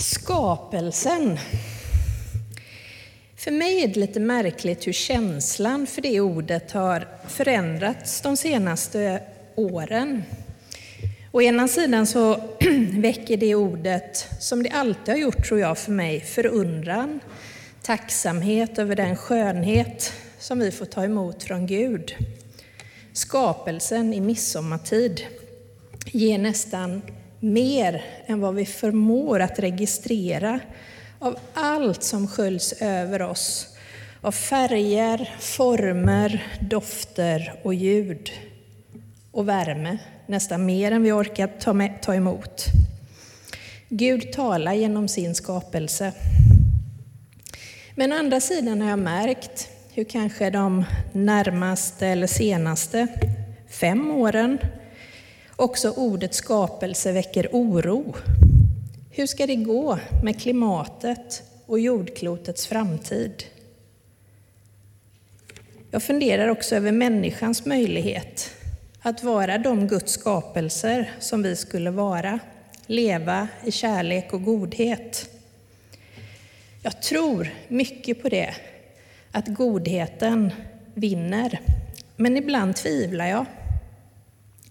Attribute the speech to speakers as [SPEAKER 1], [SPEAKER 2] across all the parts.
[SPEAKER 1] Skapelsen. För mig är det lite märkligt hur känslan för det ordet har förändrats de senaste åren. Å ena sidan så väcker det ordet, som det alltid har gjort tror jag för mig, förundran, tacksamhet över den skönhet som vi får ta emot från Gud. Skapelsen i midsommartid ger nästan mer än vad vi förmår att registrera av allt som sköljs över oss av färger, former, dofter och ljud. Och värme, nästan mer än vi orkar ta, med, ta emot. Gud talar genom sin skapelse. Men å andra sidan har jag märkt hur kanske de närmaste eller senaste fem åren också ordet skapelse väcker oro. Hur ska det gå med klimatet och jordklotets framtid? Jag funderar också över människans möjlighet att vara de Guds skapelser som vi skulle vara, leva i kärlek och godhet. Jag tror mycket på det, att godheten vinner. Men ibland tvivlar jag.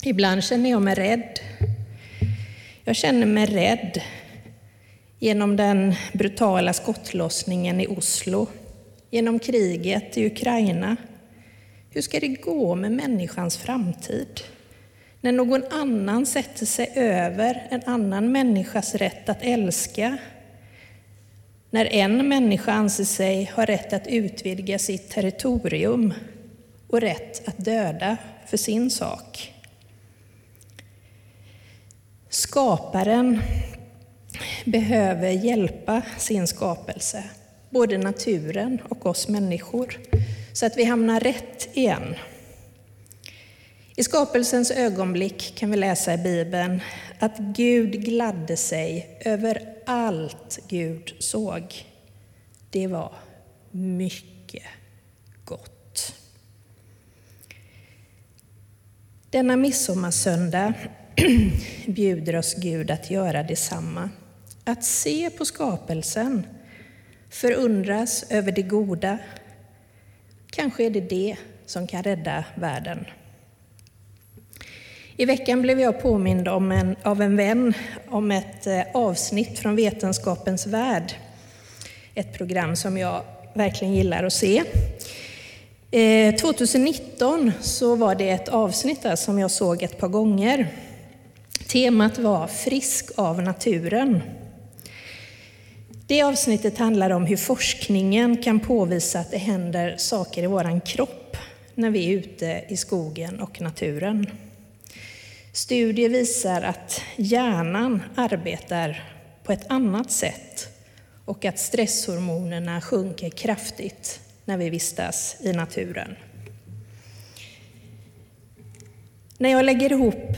[SPEAKER 1] Ibland känner jag mig rädd. Jag känner mig rädd genom den brutala skottlossningen i Oslo, genom kriget i Ukraina. Hur ska det gå med människans framtid? När någon annan sätter sig över en annan människas rätt att älska. När en människa anser sig ha rätt att utvidga sitt territorium och rätt att döda för sin sak. Skaparen behöver hjälpa sin skapelse, både naturen och oss människor, så att vi hamnar rätt igen. I skapelsens ögonblick kan vi läsa i Bibeln att Gud gladde sig över allt Gud såg. Det var mycket gott. Denna midsommarsöndag bjuder oss Gud att göra detsamma. Att se på skapelsen, förundras över det goda. Kanske är det det som kan rädda världen. I veckan blev jag påmind om en, av en vän om ett eh, avsnitt från Vetenskapens värld. Ett program som jag verkligen gillar att se. Eh, 2019 så var det ett avsnitt där som jag såg ett par gånger. Temat var Frisk av naturen. Det avsnittet handlar om hur forskningen kan påvisa att det händer saker i vår kropp när vi är ute i skogen och naturen. Studier visar att hjärnan arbetar på ett annat sätt och att stresshormonerna sjunker kraftigt när vi vistas i naturen. När jag lägger ihop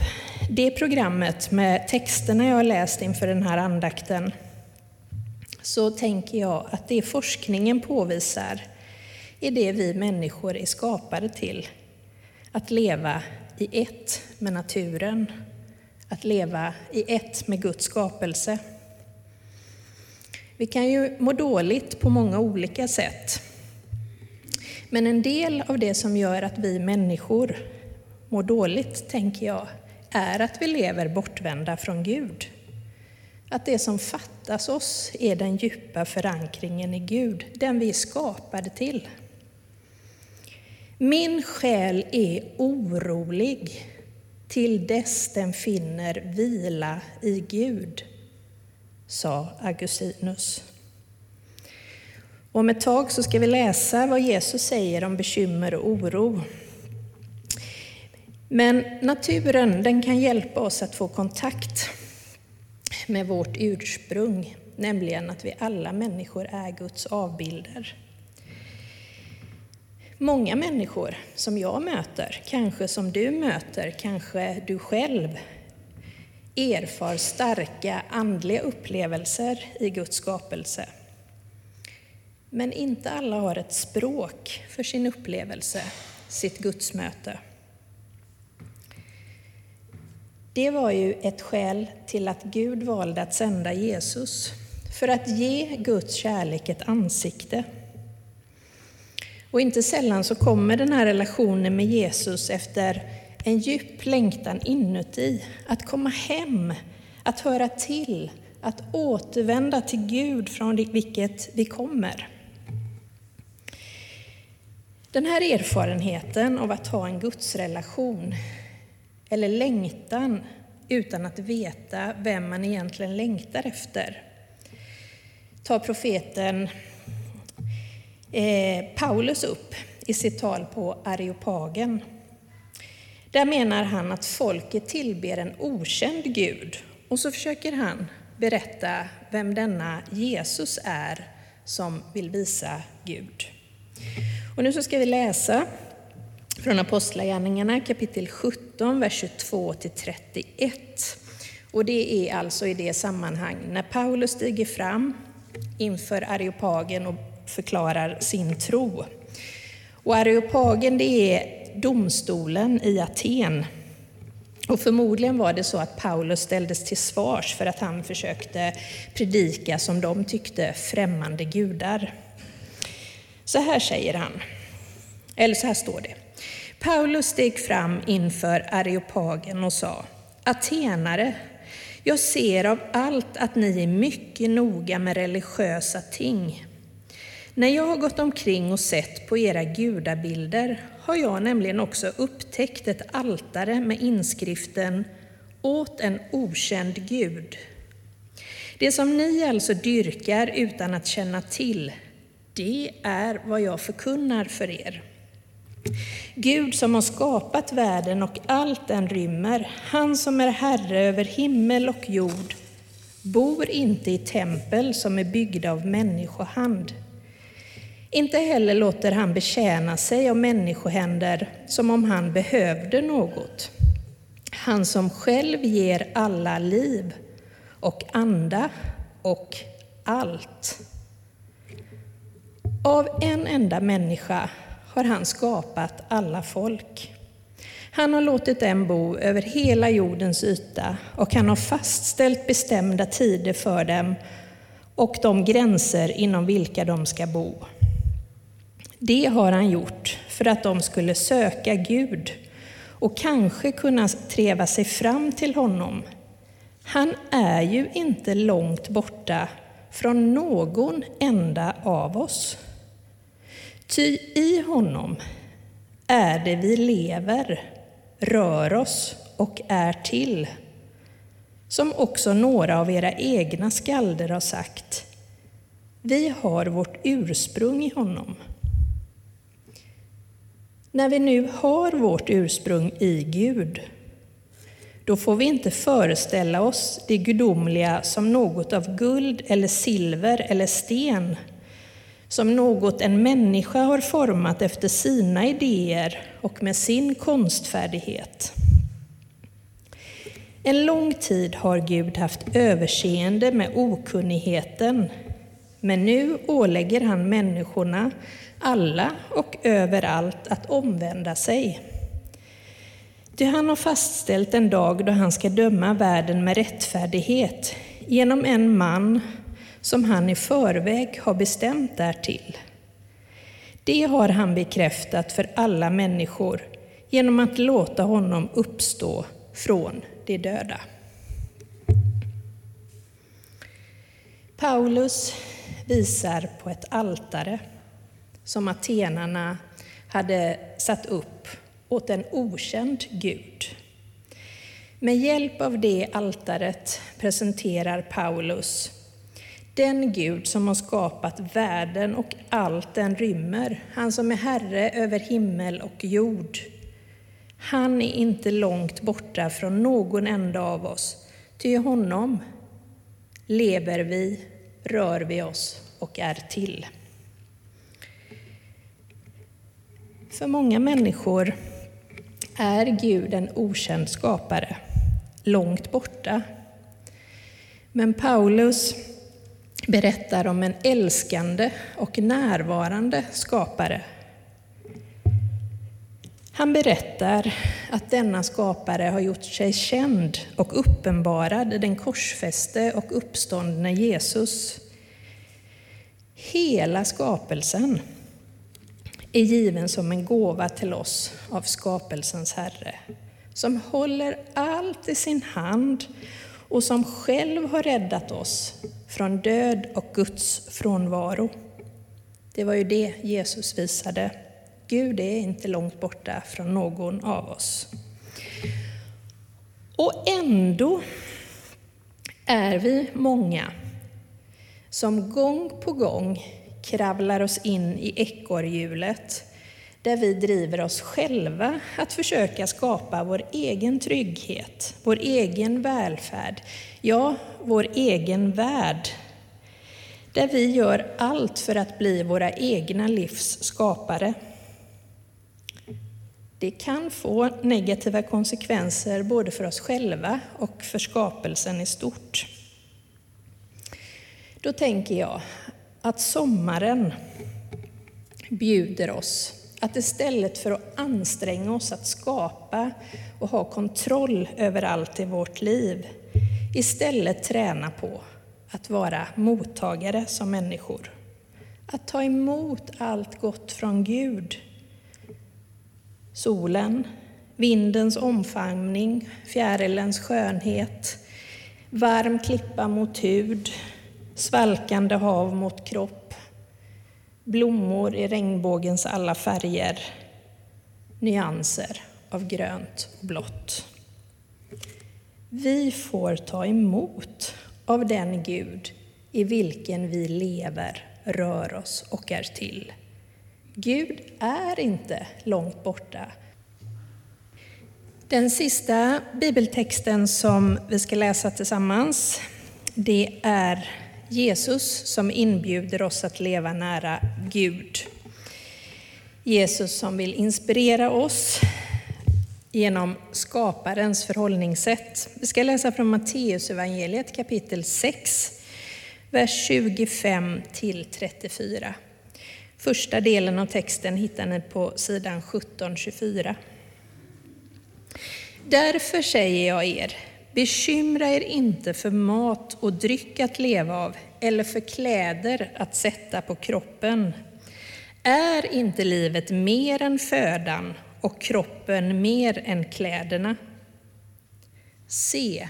[SPEAKER 1] det programmet med texterna jag har läst inför den här andakten så tänker jag att det forskningen påvisar är det vi människor är skapade till. Att leva i ett med naturen, att leva i ett med Guds skapelse. Vi kan ju må dåligt på många olika sätt. Men en del av det som gör att vi människor mår dåligt, tänker jag, är att vi lever bortvända från Gud. Att det som fattas oss är den djupa förankringen i Gud, den vi är skapade till. Min själ är orolig till dess den finner vila i Gud, sa Augustinus. Om ett tag så ska vi läsa vad Jesus säger om bekymmer och oro. Men naturen den kan hjälpa oss att få kontakt med vårt ursprung, nämligen att vi alla människor är Guds avbilder. Många människor som jag möter, kanske som du möter, kanske du själv, erfar starka andliga upplevelser i Guds skapelse. Men inte alla har ett språk för sin upplevelse, sitt gudsmöte. Det var ju ett skäl till att Gud valde att sända Jesus, för att ge Guds kärlek ett ansikte. Och inte sällan så kommer den här relationen med Jesus efter en djup längtan inuti, att komma hem, att höra till, att återvända till Gud från vilket vi kommer. Den här erfarenheten av att ha en gudsrelation, eller längtan utan att veta vem man egentligen längtar efter, tar profeten eh, Paulus upp i sitt tal på Areopagen. Där menar han att folket tillber en okänd Gud och så försöker han berätta vem denna Jesus är som vill visa Gud. Och nu så ska vi läsa från Apostlagärningarna kapitel 17, vers 22 till 31. Och det är alltså i det sammanhang när Paulus stiger fram inför Areopagen och förklarar sin tro. Och Areopagen det är domstolen i Aten. Och förmodligen var det så att Paulus ställdes till svars för att han försökte predika som de tyckte främmande gudar. Så här säger han, eller så här står det. Paulus steg fram inför Areopagen och sa, Atenare, jag ser av allt att ni är mycket noga med religiösa ting. När jag har gått omkring och sett på era gudabilder har jag nämligen också upptäckt ett altare med inskriften Åt en okänd Gud. Det som ni alltså dyrkar utan att känna till, det är vad jag förkunnar för er. Gud som har skapat världen och allt den rymmer, han som är Herre över himmel och jord, bor inte i tempel som är byggda av människohand. Inte heller låter han betjäna sig av människohänder som om han behövde något. Han som själv ger alla liv och anda och allt. Av en enda människa har han skapat alla folk. Han har låtit dem bo över hela jordens yta och han har fastställt bestämda tider för dem och de gränser inom vilka de ska bo. Det har han gjort för att de skulle söka Gud och kanske kunna treva sig fram till honom. Han är ju inte långt borta från någon enda av oss. Ty i honom är det vi lever, rör oss och är till. Som också några av era egna skalder har sagt. Vi har vårt ursprung i honom. När vi nu har vårt ursprung i Gud, då får vi inte föreställa oss det gudomliga som något av guld eller silver eller sten, som något en människa har format efter sina idéer och med sin konstfärdighet. En lång tid har Gud haft överseende med okunnigheten, men nu ålägger han människorna alla och överallt att omvända sig. Ty han har fastställt en dag då han ska döma världen med rättfärdighet genom en man som han i förväg har bestämt därtill. Det har han bekräftat för alla människor genom att låta honom uppstå från de döda. Paulus visar på ett altare som atenarna hade satt upp åt en okänd gud. Med hjälp av det altaret presenterar Paulus den Gud som har skapat världen och allt den rymmer, han som är Herre över himmel och jord. Han är inte långt borta från någon enda av oss, ty i honom lever vi, rör vi oss och är till. För många människor är Gud en okänd skapare, långt borta. Men Paulus berättar om en älskande och närvarande skapare. Han berättar att denna skapare har gjort sig känd och uppenbarad den korsfäste och uppståndne Jesus Hela skapelsen är given som en gåva till oss av skapelsens Herre, som håller allt i sin hand och som själv har räddat oss från död och Guds frånvaro. Det var ju det Jesus visade. Gud är inte långt borta från någon av oss. Och ändå är vi många som gång på gång kravlar oss in i ekorrhjulet där vi driver oss själva att försöka skapa vår egen trygghet, vår egen välfärd, ja, vår egen värld. Där vi gör allt för att bli våra egna livs skapare. Det kan få negativa konsekvenser både för oss själva och för skapelsen i stort. Då tänker jag att sommaren bjuder oss att istället för att anstränga oss att skapa och ha kontroll över allt i vårt liv, istället träna på att vara mottagare som människor. Att ta emot allt gott från Gud. Solen, vindens omfamning, fjärilens skönhet, varm klippa mot hud, svalkande hav mot kropp, blommor i regnbågens alla färger, nyanser av grönt och blått. Vi får ta emot av den Gud i vilken vi lever, rör oss och är till. Gud är inte långt borta. Den sista bibeltexten som vi ska läsa tillsammans, det är Jesus som inbjuder oss att leva nära Gud. Jesus som vill inspirera oss genom skaparens förhållningssätt. Vi ska läsa från Matteusevangeliet kapitel 6, vers 25 till 34. Första delen av texten hittar ni på sidan 1724. Därför säger jag er, Bekymra er inte för mat och dryck att leva av eller för kläder att sätta på kroppen. Är inte livet mer än födan och kroppen mer än kläderna? Se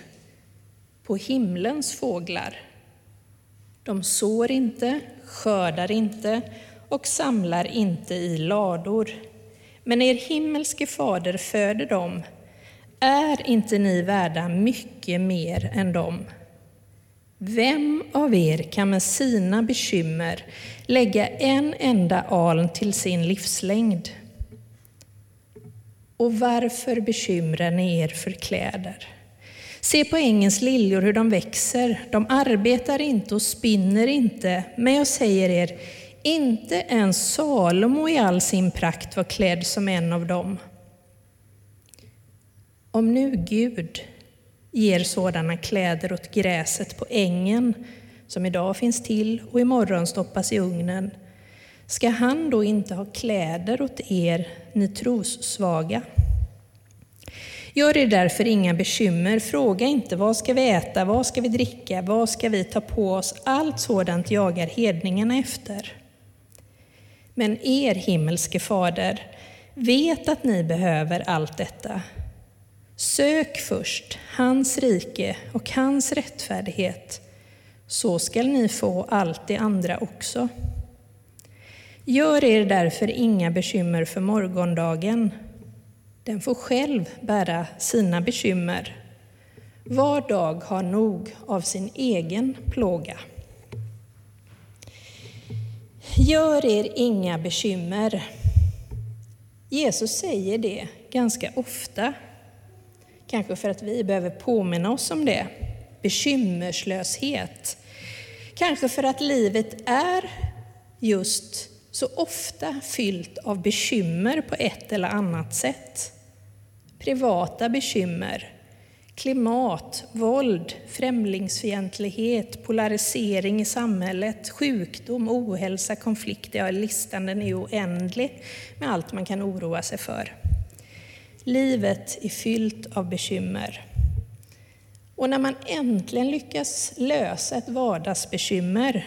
[SPEAKER 1] på himlens fåglar. De sår inte, skördar inte och samlar inte i lador. Men er himmelske fader föder dem är inte ni värda mycket mer än dem? Vem av er kan med sina bekymmer lägga en enda aln till sin livslängd? Och varför bekymrar ni er för kläder? Se på ängens liljor hur de växer. De arbetar inte och spinner inte, men jag säger er, inte ens Salomo i all sin prakt var klädd som en av dem. Om nu Gud ger sådana kläder åt gräset på ängen, som idag finns till och imorgon stoppas i ugnen, ska han då inte ha kläder åt er, ni trossvaga? Gör er därför inga bekymmer, fråga inte vad ska vi äta, vad ska vi dricka, vad ska vi ta på oss, allt sådant jagar hedningarna efter. Men er himmelske fader vet att ni behöver allt detta. Sök först hans rike och hans rättfärdighet, så skall ni få allt det andra också. Gör er därför inga bekymmer för morgondagen. Den får själv bära sina bekymmer. Var dag har nog av sin egen plåga. Gör er inga bekymmer. Jesus säger det ganska ofta Kanske för att vi behöver påminna oss om det. Bekymmerslöshet. Kanske för att livet är just så ofta fyllt av bekymmer på ett eller annat sätt. Privata bekymmer, klimat, våld, främlingsfientlighet, polarisering i samhället, sjukdom, ohälsa, konflikter. Ja, listan den är oändlig med allt man kan oroa sig för. Livet är fyllt av bekymmer. Och när man äntligen lyckas lösa ett vardagsbekymmer,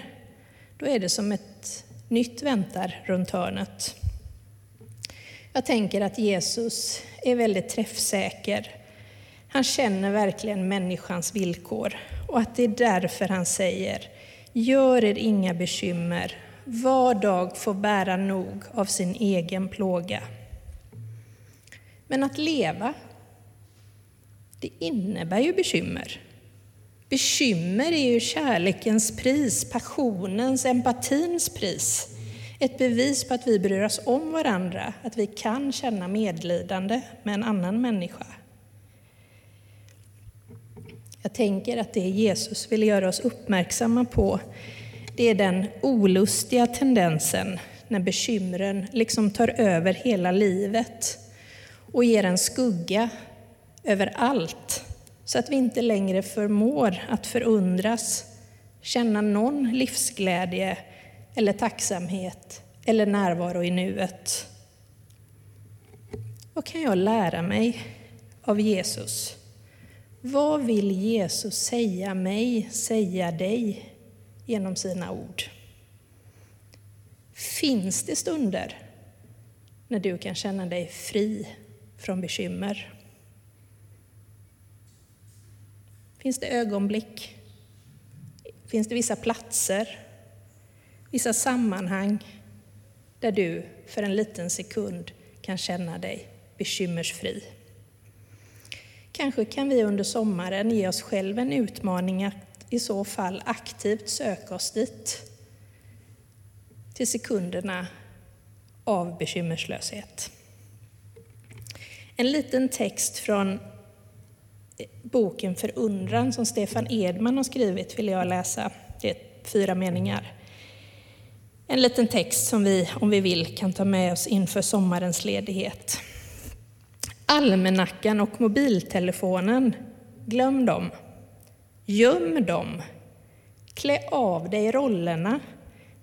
[SPEAKER 1] då är det som ett nytt väntar runt hörnet. Jag tänker att Jesus är väldigt träffsäker. Han känner verkligen människans villkor och att det är därför han säger Gör er inga bekymmer, var dag får bära nog av sin egen plåga. Men att leva, det innebär ju bekymmer. Bekymmer är ju kärlekens pris, passionens, empatins pris. Ett bevis på att vi bryr oss om varandra, att vi kan känna medlidande med en annan människa. Jag tänker att det Jesus vill göra oss uppmärksamma på, det är den olustiga tendensen när bekymren liksom tar över hela livet och ger en skugga över allt, så att vi inte längre förmår att förundras, känna någon livsglädje eller tacksamhet eller närvaro i nuet. Vad kan jag lära mig av Jesus? Vad vill Jesus säga mig, säga dig genom sina ord? Finns det stunder när du kan känna dig fri från bekymmer? Finns det ögonblick? Finns det vissa platser, vissa sammanhang där du för en liten sekund kan känna dig bekymmersfri? Kanske kan vi under sommaren ge oss själva en utmaning att i så fall aktivt söka oss dit. Till sekunderna av bekymmerslöshet. En liten text från eh, boken Förundran som Stefan Edman har skrivit vill jag läsa. Det är fyra meningar. En liten text som vi, om vi vill, kan ta med oss inför sommarens ledighet. Almanackan och mobiltelefonen, glöm dem. Göm dem. Klä av dig rollerna.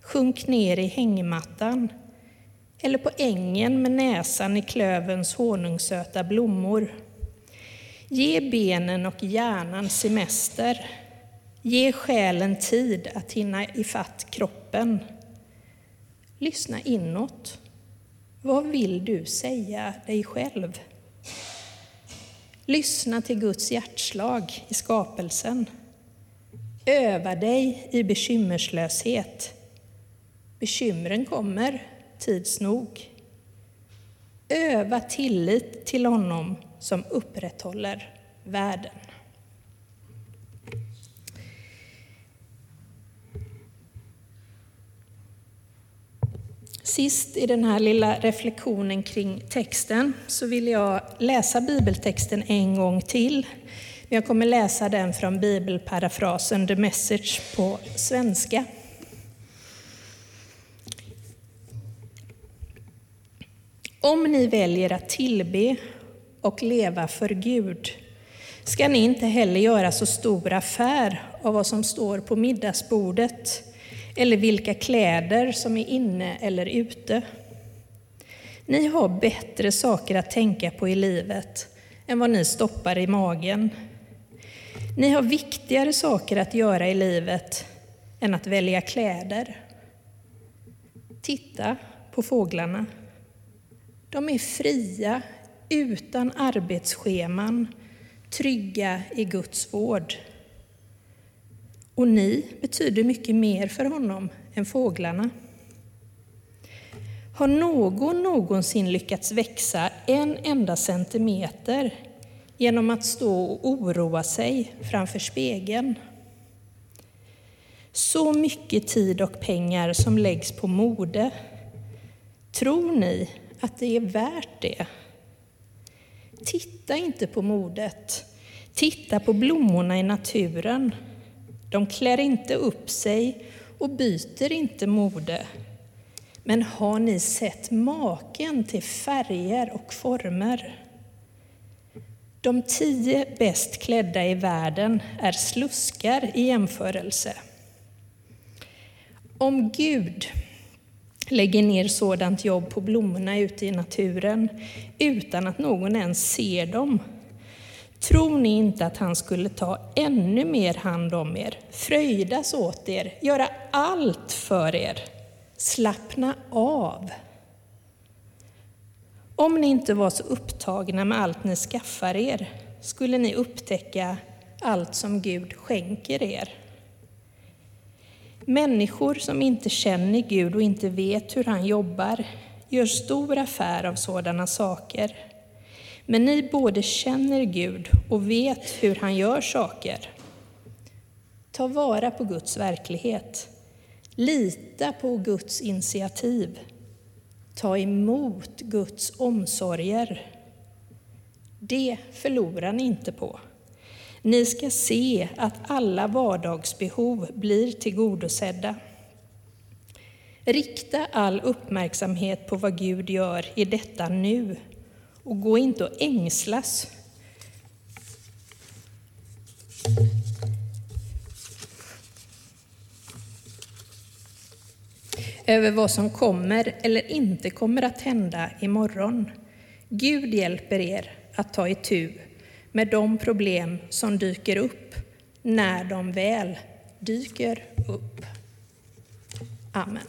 [SPEAKER 1] Sjunk ner i hängmattan. Eller på ängen med näsan i klövens honungssöta blommor. Ge benen och hjärnan semester. Ge själen tid att hinna ifatt kroppen. Lyssna inåt. Vad vill du säga dig själv? Lyssna till Guds hjärtslag i skapelsen. Öva dig i bekymmerslöshet. Bekymren kommer tids nog. Öva tillit till honom som upprätthåller världen. Sist i den här lilla reflektionen kring texten så vill jag läsa bibeltexten en gång till. Jag kommer läsa den från bibelparafrasen The Message på svenska. Om ni väljer att tillbe och leva för Gud ska ni inte heller göra så stor affär av vad som står på middagsbordet eller vilka kläder som är inne eller ute. Ni har bättre saker att tänka på i livet än vad ni stoppar i magen. Ni har viktigare saker att göra i livet än att välja kläder. Titta på fåglarna. De är fria, utan arbetsscheman, trygga i Guds vård. Och ni betyder mycket mer för honom än fåglarna. Har någon någonsin lyckats växa en enda centimeter genom att stå och oroa sig framför spegeln? Så mycket tid och pengar som läggs på mode. Tror ni att det är värt det? Titta inte på modet. Titta på blommorna i naturen. De klär inte upp sig och byter inte mode. Men har ni sett maken till färger och former? De tio bäst klädda i världen är sluskar i jämförelse. Om Gud lägger ner sådant jobb på blommorna ute i naturen utan att någon ens ser dem, Tror ni inte att han skulle ta ännu mer hand om er, fröjdas åt er, göra allt för er? Slappna av. Om ni inte var så upptagna med allt ni skaffar er skulle ni upptäcka allt som Gud skänker er. Människor som inte känner Gud och inte vet hur han jobbar gör stor affär av sådana saker. Men ni både känner Gud och vet hur han gör saker. Ta vara på Guds verklighet. Lita på Guds initiativ. Ta emot Guds omsorger. Det förlorar ni inte på. Ni ska se att alla vardagsbehov blir tillgodosedda. Rikta all uppmärksamhet på vad Gud gör i detta nu och gå inte och ängslas över vad som kommer eller inte kommer att hända imorgon. Gud hjälper er att ta itu med de problem som dyker upp när de väl dyker upp. Amen.